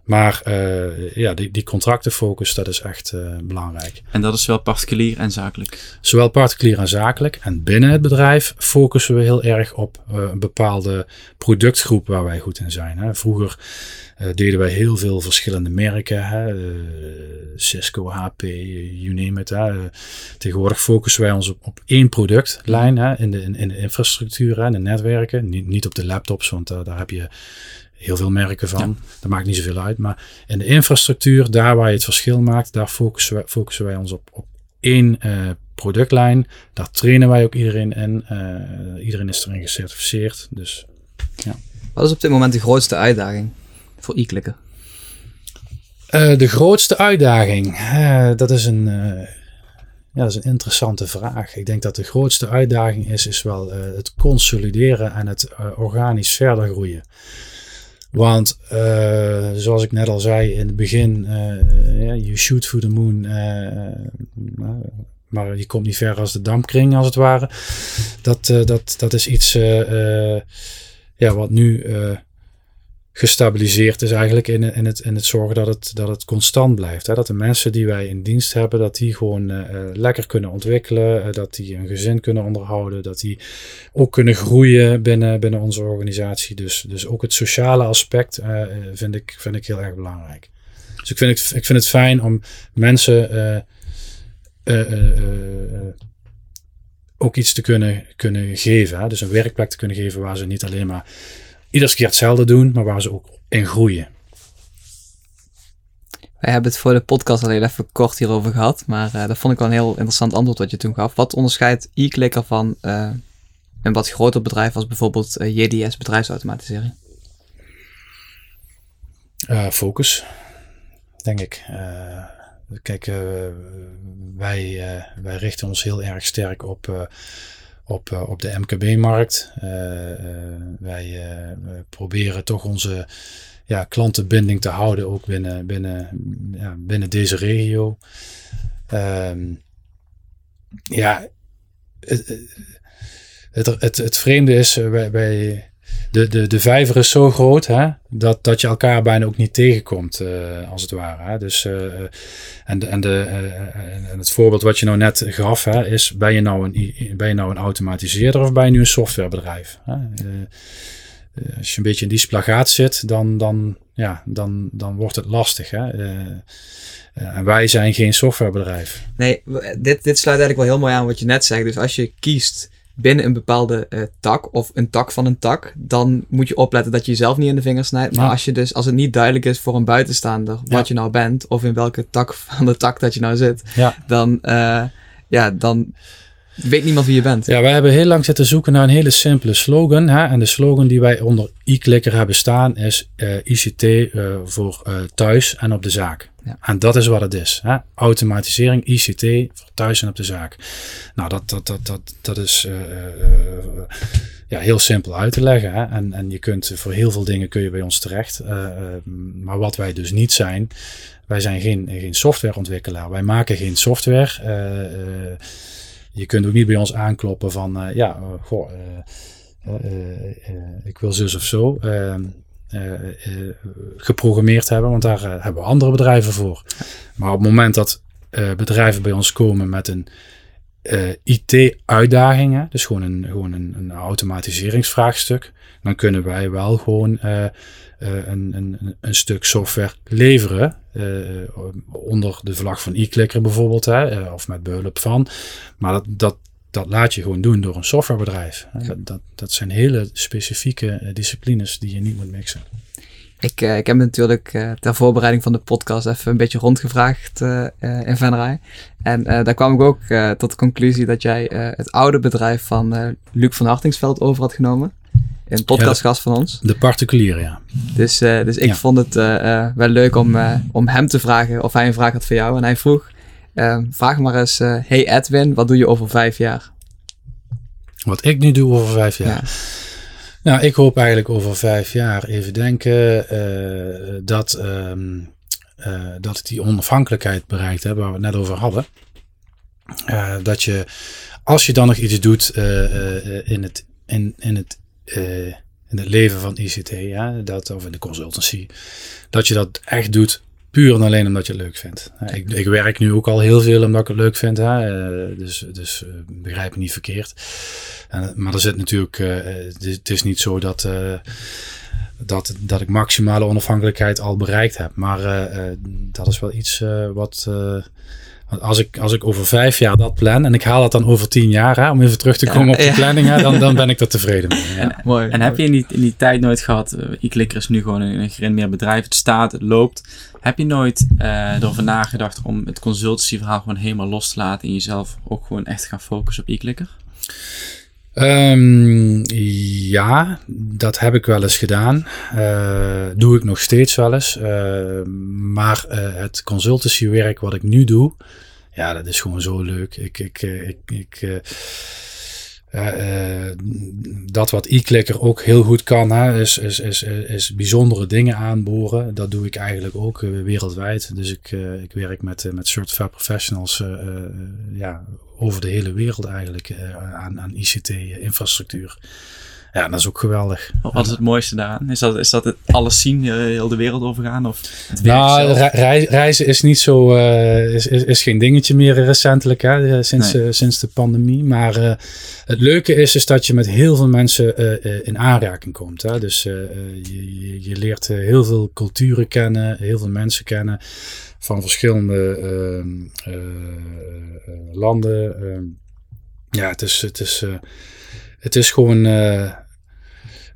Maar uh, ja, die, die contractenfocus, dat is echt uh, belangrijk. En dat is zowel particulier en zakelijk? Zowel particulier en zakelijk. En binnen het bedrijf focussen we heel erg op uh, een bepaalde productgroep waar wij goed in zijn. Hè. Vroeger deden wij heel veel verschillende merken. Hè. Cisco, HP, you name it. Hè. tegenwoordig focussen wij ons op, op één productlijn hè, in, de, in, in de infrastructuur en de netwerken. Niet, niet op de laptops, want daar heb je heel veel merken van. Dat maakt niet zoveel uit. Maar in de infrastructuur, daar waar je het verschil maakt, daar focussen wij, focussen wij ons op, op één uh, productlijn. Daar trainen wij ook iedereen in. Uh, iedereen is erin gecertificeerd. Dus, ja. Wat is op dit moment de grootste uitdaging voor e-klikken? Uh, de grootste uitdaging, dat is een ja, dat is een interessante vraag. Ik denk dat de grootste uitdaging is, is wel het consolideren en het organisch verder groeien. Want uh, zoals ik net al zei in het begin, uh, you shoot for the moon, uh, maar je komt niet ver als de dampkring als het ware. Dat, dat, dat is iets ja, wat nu gestabiliseerd is eigenlijk in, in, het, in het zorgen dat het, dat het constant blijft. Hè? Dat de mensen die wij in dienst hebben, dat die gewoon uh, lekker kunnen ontwikkelen, uh, dat die een gezin kunnen onderhouden, dat die ook kunnen groeien binnen, binnen onze organisatie. Dus, dus ook het sociale aspect vind, ik, vind ik heel erg belangrijk. Dus ik vind het, ik vind het fijn om mensen ook iets te kunnen, kunnen geven. Hè? Dus een werkplek te kunnen geven waar ze niet alleen maar iedere keer hetzelfde doen, maar waar ze ook in groeien. Wij hebben het voor de podcast al heel even kort hierover gehad, maar uh, dat vond ik wel een heel interessant antwoord wat je toen gaf. Wat onderscheidt e-clicker van uh, een wat groter bedrijf als bijvoorbeeld uh, JDS bedrijfsautomatisering? focus, denk ik. kijk, wij, wij richten ons heel erg sterk op op, uh, op de MKB-markt. Uh, uh, wij proberen toch onze ja, klantenbinding te houden, ook binnen, binnen, ja, binnen deze regio. Um, ja, het, het, het, het, vreemde is, wij, wij, de, de, de vijver is zo groot hè, dat, dat je elkaar bijna ook niet tegenkomt, uh, als het ware. Hè. Dus, uh, en, de, en, de, en het voorbeeld wat je nou net gaf, hè, is: ben je nou een, ben je nou een automatiseerder of ben je nu een softwarebedrijf? Hè? als je een beetje in die splagaat zit, dan, dan, ja, dan, dan wordt het lastig. Hè? en wij zijn geen softwarebedrijf. Nee, dit, dit sluit eigenlijk wel heel mooi aan wat je net zegt. Dus als je kiest binnen een bepaalde uh, tak of een tak van een tak, dan moet je opletten dat je jezelf niet in de vingers snijdt. Maar als, je dus, als het niet duidelijk is voor een buitenstaander wat je nou bent of in welke tak van de tak dat je nou zit, dan, uh, ja, dan weet niemand wie je bent. Ja, wij hebben heel lang zitten zoeken naar een hele simpele slogan. Hè? En de slogan die wij onder e-clicker hebben staan is uh, ICT voor thuis en op de zaak. Ja. En dat is wat het is. Hè? Automatisering, ICT, voor thuis en op de zaak. Nou, dat, dat, dat, dat, dat is ja, heel simpel uit te leggen. Hè? En, en je kunt voor heel veel dingen kun je bij ons terecht. Maar wat wij dus niet zijn, wij zijn geen, geen softwareontwikkelaar. Wij maken geen software. Je kunt ook niet bij ons aankloppen van, ja, goh, ik wil zus of zo. Geprogrammeerd hebben, want daar hebben we andere bedrijven voor. Maar op het moment dat bedrijven bij ons komen met een IT-uitdaging, dus gewoon een, gewoon een, een, automatiseringsvraagstuk, dan kunnen wij wel gewoon een, een, een, stuk software leveren. onder de vlag van e-clicker bijvoorbeeld, hè, of met behulp van. Maar dat, dat, dat laat je gewoon doen door een softwarebedrijf. Dat, dat, dat zijn hele specifieke eh, disciplines die je niet moet mixen. Ik, uh, ik heb natuurlijk uh, ter voorbereiding van de podcast even een beetje rondgevraagd uh, in Venray. En daar kwam ik ook tot de conclusie dat jij het oude bedrijf van Luc van Hartingsveld over had genomen. een podcastgast van ons. De particuliere, ja. Dus, uh, dus ik vond het uh, wel leuk om, om hem te vragen of hij een vraag had voor jou. En hij vroeg, vraag maar eens, hey Edwin, wat doe je over vijf jaar? Wat ik nu doe over vijf jaar? Ja. Nou, ik hoop eigenlijk over vijf jaar, even denken, dat, ehm, dat die onafhankelijkheid bereikt hebben waar we het net over hadden. dat je, als je dan nog iets doet in het in, in, het, in het leven van ICT, ja, dat, of in de consultancy, dat je dat echt doet puur en alleen omdat je het leuk vindt. Ik, ik werk nu ook al heel veel omdat ik het leuk vind, hè, uh, dus, dus uh, begrijp me niet verkeerd. En, maar er zit natuurlijk, het is, het, is, niet zo dat dat, dat ik maximale onafhankelijkheid al bereikt heb. Maar uh, dat is wel iets uh, wat, uh, als ik, als ik over vijf jaar dat plan en ik haal dat dan over tien jaar, hè, om even terug te komen op de planning, hè, dan, dan ben ik er tevreden mee. Ja. En, mooi, en heb je in die, in die tijd nooit gehad, uh, e-clicker is nu gewoon een, een gerenommeerd bedrijf, het staat, het loopt. Heb je nooit uh, erover nagedacht om het consultancyverhaal gewoon helemaal los te laten en jezelf ook gewoon echt gaan focussen op e-clicker? Um, ja, dat heb ik wel eens gedaan. Uh, doe ik nog steeds wel eens. Uh, maar uh, het consultancywerk wat ik nu doe, ja, dat is gewoon zo leuk. Ik, ik, ik, ik dat wat e-clicker ook heel goed kan, hè, is, is, is, is bijzondere dingen aanboren. Dat doe ik eigenlijk ook wereldwijd. Dus ik, ik werk met, met certified professionals ja, over de hele wereld eigenlijk aan, aan ICT-infrastructuur. Ja, dat is ook geweldig. Wat is het mooiste daaraan? Is dat, is dat het alles zien, uh, heel de wereld overgaan? Of nou, reizen is niet zo, uh, is, is, is, geen dingetje meer recentelijk, hè, sinds, nee. sinds de pandemie. Maar het leuke is, is dat je met heel veel mensen in aanraking komt. Hè? Dus je, je leert heel veel culturen kennen, heel veel mensen kennen van verschillende uh, landen. Ehm, ja, het is, het is, het is gewoon.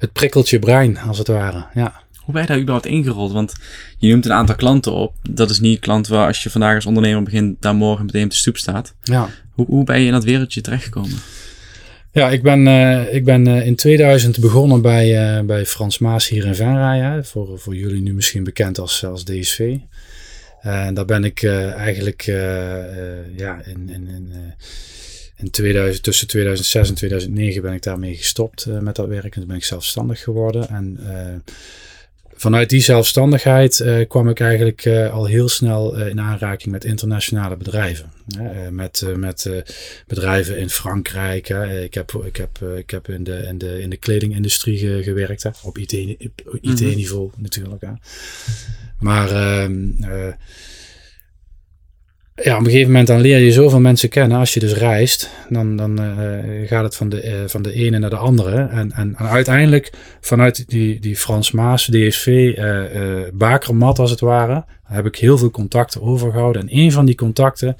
Het prikkelt je brein, als het ware. Ja. Hoe ben je daar überhaupt ingerold? Want je noemt een aantal klanten op. Dat is niet klanten waar als je vandaag als ondernemer begint, daar morgen meteen op de stoep staat. Ja. Hoe, hoe ben je in dat wereldje terechtgekomen? Ja, ik ben, uh, ik ben uh, in 2000 begonnen bij, uh, bij Frans Maas hier in Venray. Voor, voor jullie nu misschien bekend als, als DSV. En daar ben ik eigenlijk ja, in, in, in, in 2000, tussen 2006 en 2009 ben ik daarmee gestopt met dat werk. En toen ben ik zelfstandig geworden. En vanuit die zelfstandigheid kwam ik eigenlijk al heel snel in aanraking met internationale bedrijven. met met bedrijven in Frankrijk. ik heb, ik heb, ik heb in, de, in, de, in de kledingindustrie gewerkt. Hè, op IT-niveau IT mhm. natuurlijk. Hè. Maar uh, ja, op een gegeven moment dan leer je zoveel mensen kennen. Als je dus reist, dan, dan uh, gaat het van de, uh, van de ene naar de andere. En, en, uiteindelijk vanuit die, die Frans Maas, DSV, uh, bakermat als het ware, heb ik heel veel contacten overgehouden. En een van die contacten,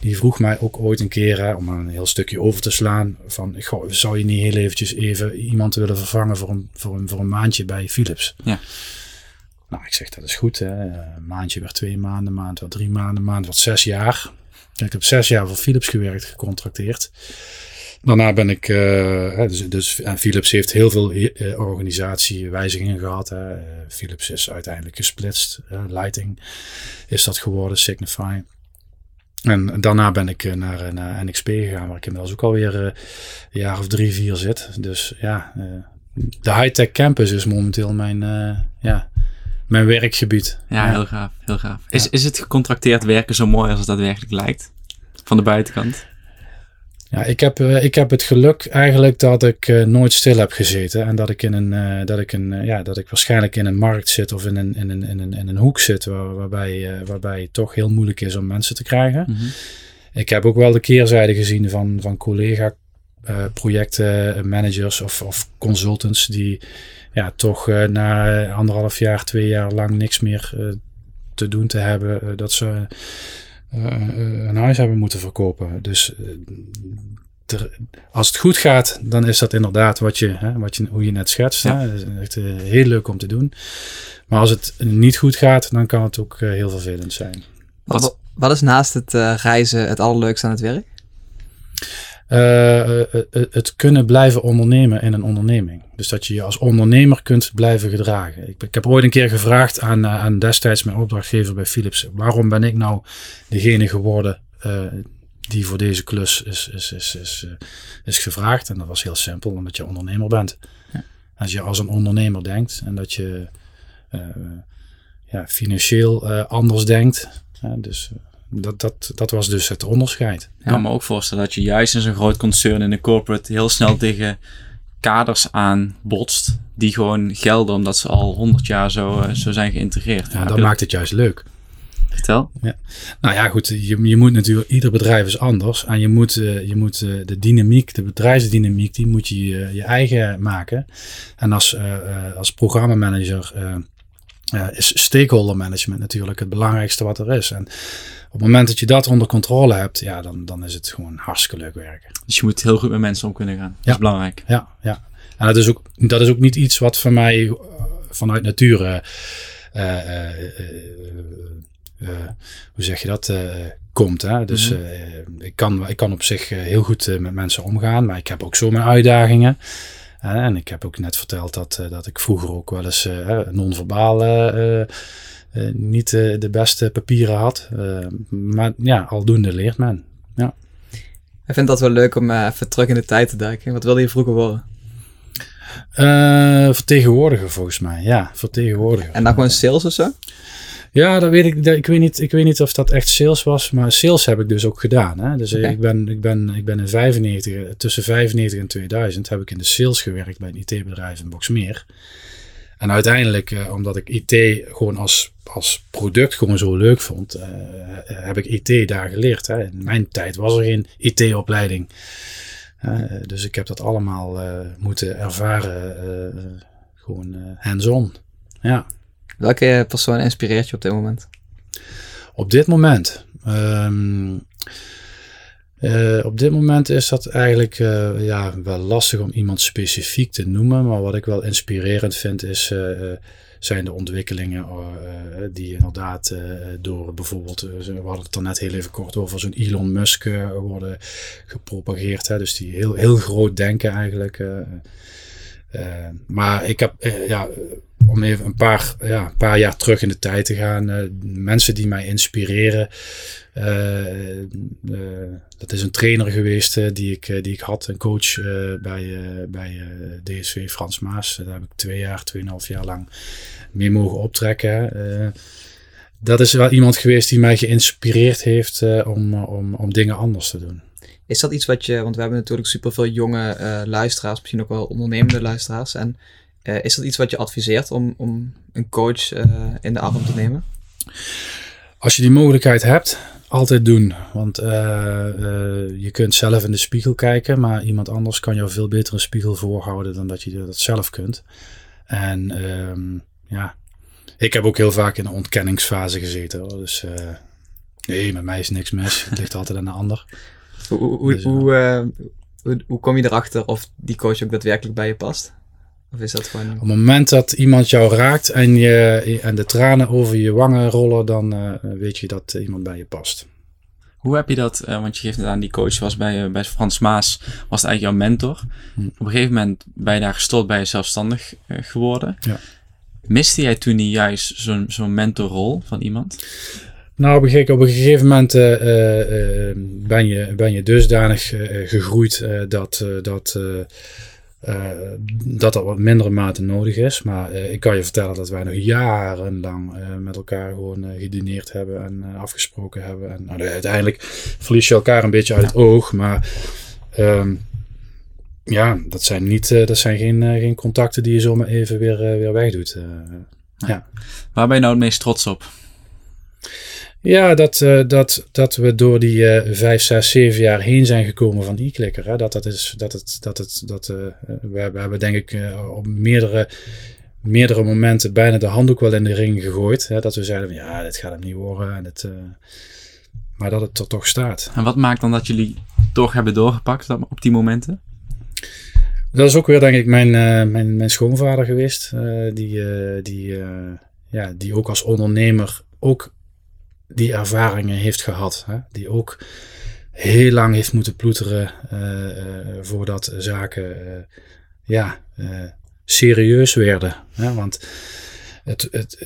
die vroeg mij ook ooit een keer, om een heel stukje over te slaan, van goh, zou je niet heel eventjes even iemand willen vervangen voor een, voor een, voor een maandje bij Philips? Ja. Nou, ik zeg dat is goed. Hè. Een maandje werd twee maanden, maand werd drie maanden, maand werd zes jaar. Ik heb zes jaar voor Philips gewerkt, gecontracteerd. Daarna ben ik, uh, dus, dus en Philips heeft heel veel uh, organisatiewijzigingen gehad. Hè. Philips is uiteindelijk gesplitst. Lighting is dat geworden, Signify. En daarna ben ik naar, naar NXP gegaan, waar ik inmiddels ook alweer een jaar of drie, vier zit. Dus ja, de high-tech campus is momenteel mijn, ja, mijn werkgebied. Ja, heel gaaf. Heel gaaf. Is, is het gecontracteerd werken zo mooi als het daadwerkelijk lijkt? Van de buitenkant? Ja, ik heb, uh, ik heb het geluk eigenlijk dat ik uh, nooit stil heb gezeten. En dat ik, in een, uh, dat, ik een, ja, dat ik waarschijnlijk in een markt zit of in een, in een, in een, in een hoek zit waar, waarbij, waarbij het toch heel moeilijk is om mensen te krijgen. Mm -hmm. Ik heb ook wel de keerzijde gezien van, van collega projectmanagers of, of consultants die ja, toch uh, na anderhalf jaar, twee jaar lang niks meer uh, te doen te hebben, uh, dat ze een huis hebben moeten verkopen. Dus ter, als het goed gaat, dan is dat inderdaad wat je, hè, wat je, hoe je net schetst. Ja. Hè? Dat is echt heel leuk om te doen. Maar als het niet goed gaat, dan kan het ook heel vervelend zijn. Wat, wat is naast het reizen het allerleukste aan het werk? Uh, het kunnen blijven ondernemen in een onderneming. Dus dat je je als ondernemer kunt blijven gedragen. Ik, ik heb ooit een keer gevraagd aan, aan destijds mijn opdrachtgever bij Philips: waarom ben ik nou degene geworden uh, die voor deze klus is, is, is, is, is gevraagd? En dat was heel simpel, omdat je ondernemer bent. Ja. Als je als een ondernemer denkt en dat je ja, financieel anders denkt. dus dat, dat, dat was dus het onderscheid. Ik kan me ook voorstellen dat je juist in zo'n groot concern in de corporate heel snel tegen kaders aan botst die gewoon gelden omdat ze al honderd jaar zo, uh, zo zijn geïntegreerd. Ja, dat maakt het juist leuk. Vertel. Ja. Nou ja, goed, je, je moet natuurlijk, ieder bedrijf is anders. En je moet, uh, je moet uh, de dynamiek, de bedrijfsdynamiek, die moet je je eigen maken. En als, als programmamanager is stakeholder management natuurlijk het belangrijkste wat er is. En op het moment dat je dat onder controle hebt, ja, dan, dan is het gewoon hartstikke leuk werken. Dus je moet heel goed met mensen om kunnen gaan. Dat ja. is belangrijk. Ja, ja. En dat is, ook, dat is ook niet iets wat van mij uh, vanuit nature, uh, uh, hoe zeg je dat, komt. Hè? Dus mm -hmm. ik, kan, ik kan op zich heel goed met mensen omgaan, maar ik heb ook zo mijn uitdagingen. En ik heb ook net verteld dat, dat ik vroeger ook wel eens non-verbaal uh, niet uh, de beste papieren had. Uh, maar ja, aldoende leert men. Ja. Ik vind dat wel leuk om even terug in de tijd te duiken. Wat wilde je vroeger worden? vertegenwoordiger volgens mij, ja, vertegenwoordiger. En dan gewoon sales of zo? Ja, dat weet ik. Ik weet, niet, ik weet niet of dat echt sales was, maar sales heb ik dus ook gedaan. Hè? Dus okay. ik, ben, ik, ben, ik ben in 95, tussen 95 en 2000 heb ik in de sales gewerkt bij een IT-bedrijf in Boxmeer. En uiteindelijk, uh, omdat ik IT gewoon als, als product gewoon zo leuk vond, uh, heb ik IT daar geleerd. Hè. In mijn tijd was er geen IT-opleiding. Uh, dus ik heb dat allemaal moeten ervaren, gewoon hands-on. Ja. Welke persoon inspireert je op dit moment? Op dit moment? Um, uh, op dit moment is dat eigenlijk uh, ja, wel lastig om iemand specifiek te noemen. Maar wat ik wel inspirerend vind is, uh, zijn de ontwikkelingen die inderdaad door bijvoorbeeld, we hadden het er net heel even kort over, zo'n Elon Musk worden gepropageerd. Hè? Dus die heel, heel groot denken eigenlijk. maar ik heb, ja, om even een paar, ja, een paar jaar terug in de tijd te gaan, mensen die mij inspireren. Uh, uh, dat is een trainer geweest die, ik, die ik had, een coach bij, bij DSV Frans Maas. Daar heb ik twee jaar, tweeënhalf jaar lang mee mogen optrekken. dat is wel iemand geweest die mij geïnspireerd heeft om, om, om dingen anders te doen. Is dat iets wat je, want we hebben natuurlijk superveel jonge luisteraars, misschien ook wel ondernemende luisteraars. En is dat iets wat je adviseert om, om een coach in de arm te nemen? Als je die mogelijkheid hebt, altijd doen. Want uh, uh, je kunt zelf in de spiegel kijken, maar iemand anders kan jou veel beter een spiegel voorhouden dan dat je dat zelf kunt. En um, ja, ik heb ook heel vaak in een ontkenningsfase gezeten. Hoor. Dus nee, met mij is niks mis. Het ligt altijd aan de ander. Hoe, hoe, dus, hoe, hoe, hoe kom je erachter of die coach ook daadwerkelijk bij je past? Of is dat gewoon... Op het moment dat iemand jou raakt en, je, en de tranen over je wangen rollen, dan uh, weet je dat iemand bij je past. Hoe heb je dat, uh, want je geeft het aan, die coach was bij, uh, bij Frans Maas, was eigenlijk jouw mentor. Hm. Op een gegeven moment ben je daar gestopt, bij je zelfstandig geworden. Ja. Miste jij toen niet juist zo'n zo'n mentorrol van iemand? Nou, op een, op een gegeven moment ben, je, ben je dusdanig gegroeid dat, dat uh, dat dat wat mindere mate nodig is. Maar uh, ik kan je vertellen dat wij nog jarenlang uh, met elkaar gewoon gedineerd hebben en afgesproken hebben. En nou, uiteindelijk verlies je elkaar een beetje uit het oog. Maar um, ja, dat zijn, niet, dat zijn geen, geen contacten die je zomaar even weer, weer wegdoet. ja. Waar ben je nou het meest trots op? Ja, dat, uh, dat, dat we door die uh, vijf, zes, zeven jaar heen zijn gekomen van e-clicker. Dat, dat is, dat het, dat het, dat, uh, we, hebben, we hebben denk ik op meerdere, meerdere momenten bijna de handdoek wel in de ring gegooid. Hè, dat we zeiden van ja, dit gaat hem niet worden. En het, maar dat het er toch staat. En wat maakt dan dat jullie toch hebben doorgepakt op die momenten? Dat is ook weer denk ik mijn, mijn, mijn schoonvader geweest. die, die, ja, die ook als ondernemer ook die ervaringen heeft gehad. Hè? Die ook heel lang heeft moeten ploeteren voordat zaken ja, serieus werden. Hè? Want het, het,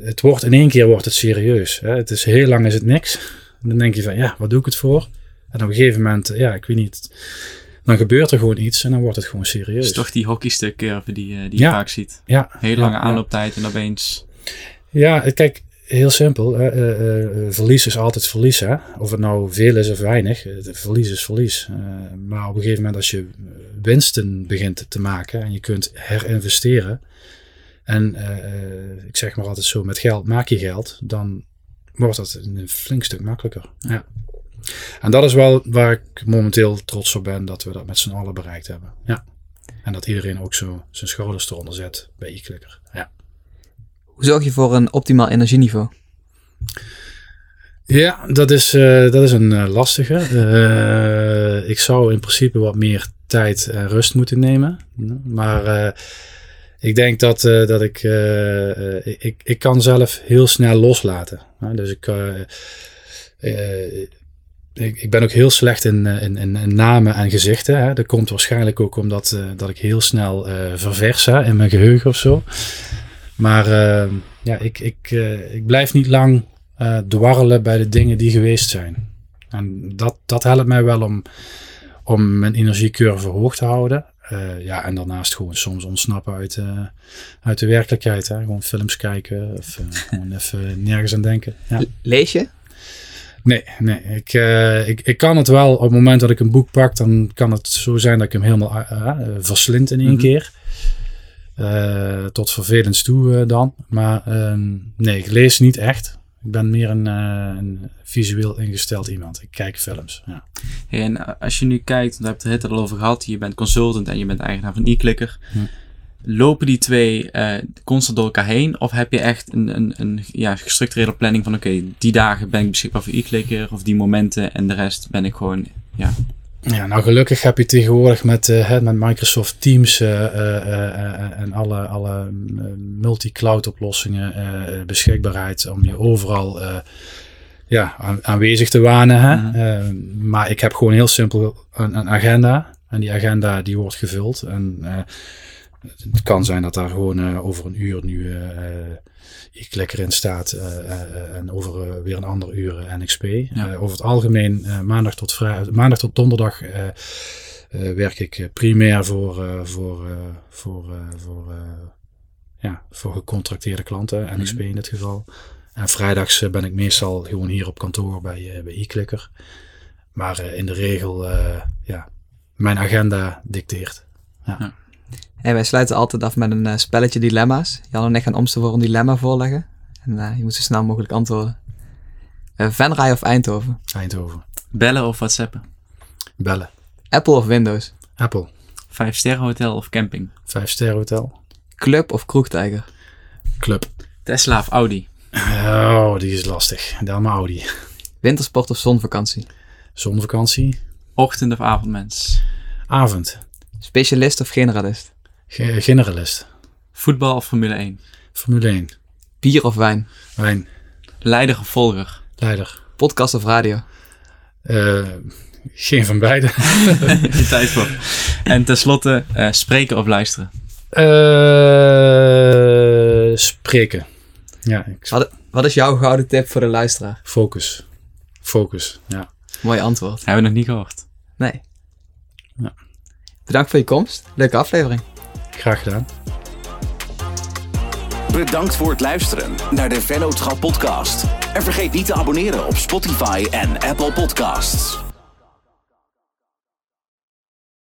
het wordt in één keer wordt het serieus. Hè? Het is heel lang is het niks. Dan denk je van ja, wat doe ik het voor? En op een gegeven moment, ja, ik weet niet, dan gebeurt er gewoon iets en dan wordt het gewoon serieus. Het is toch die hockeystuk die, eh, die je vaak ziet. Ja. Heel lange aanlooptijd en opeens... Ja, kijk, heel simpel. Uh, verlies is altijd verlies. Hè? Of het nou veel is of weinig. verlies is verlies. maar op een gegeven moment als je winsten begint te maken en je kunt herinvesteren. En ik zeg maar altijd zo, met geld maak je geld. Dan wordt dat een flink stuk makkelijker. Ja. En dat is wel waar ik momenteel trots op ben dat we dat met z'n allen bereikt hebben. Ja. En dat iedereen ook zo zijn schouders eronder zet bij e-clicker. Hoe zorg je voor een optimaal energieniveau? Ja, dat is, uh, dat is een uh, lastige. Uh, ik zou in principe wat meer tijd en rust moeten nemen. Maar ik denk dat, dat ik, ik, ik kan zelf heel snel loslaten. dus ik, ik, ik ben ook heel slecht in, eh, in, namen en gezichten. Hè. Dat komt waarschijnlijk ook omdat dat ik heel snel ververs hè, in mijn geheugen of zo. Maar uh, ja, ik, ik, ik blijf niet lang dwarrelen bij de dingen die geweest zijn. En dat, dat helpt mij wel om, om mijn energiecurve hoog te houden. ja, en daarnaast gewoon soms ontsnappen uit, uit de werkelijkheid. Hè. Gewoon films kijken of gewoon even nergens aan denken. Ja. Lees je? Nee, nee. Ik, ik, ik kan het wel op het moment dat ik een boek pak, dan kan het zo zijn dat ik hem helemaal verslind in één mm keer. Tot vervelend toe dan. Maar ehm, nee, ik lees niet echt. Ik ben meer een, een visueel ingesteld iemand. Ik kijk films. Ja. en als je nu kijkt, we hebben het er al over gehad. Je bent consultant en je bent eigenaar van e-clicker. Hm lopen die twee constant door elkaar heen? Of heb je echt een, een, een ja, gestructureerde planning van oké, die dagen ben ik beschikbaar voor e-clicker of die momenten en de rest ben ik gewoon, ja. Ja, nou gelukkig heb je tegenwoordig met, uh, met Microsoft Teams uh, en alle, alle multi-cloud oplossingen beschikbaarheid om je overal ja, aanwezig te wanen. Hè? Mhm. maar ik heb gewoon heel simpel een, een, agenda en die agenda die wordt gevuld en het kan zijn dat daar gewoon over een uur nu ik lekker in staat uh, en over weer een ander uur NXP. Ja. over het algemeen maandag tot vrijdag, maandag tot donderdag werk ik primair voor, voor, voor, voor, ja, voor gecontracteerde klanten, NXP mm in dit geval. En vrijdags ben ik meestal gewoon hier op kantoor bij, bij e-clicker. Maar in de regel, ja, mijn agenda dicteert. ja. En wij sluiten altijd af met een uh, spelletje dilemma's. Jan en ik gaan om voor een dilemma voorleggen. En uh, je moet zo snel mogelijk antwoorden. Uh, Venray of Eindhoven? Eindhoven. Bellen of whatsappen? Bellen. Apple of Windows? Apple. Vijf sterren hotel of camping? Vijf sterren hotel. Club of kroegtijger? Club. Tesla of Audi? Oh, die is lastig. Dan maar Audi. Wintersport of zonvakantie? Zonvakantie. Ochtend of avondmens? Avond. Specialist of generalist? Generalist. Voetbal of Formule 1? Formule 1. Bier of wijn? Wijn. Leider of volger? Leider. Podcast of radio? Uh, geen van beide. Je tijd voor. En tenslotte, uh, spreken of luisteren? Uh, spreken. Ja, ik... wat, wat, is jouw gouden tip voor de luisteraar? Focus. Focus, ja. Mooi antwoord. Hebben we nog niet gehoord. Nee. Ja. Bedankt voor je komst. Leuke aflevering. Graag gedaan. Bedankt voor het luisteren naar de Vennootschap podcast. En vergeet niet te abonneren op Spotify en Apple Podcasts.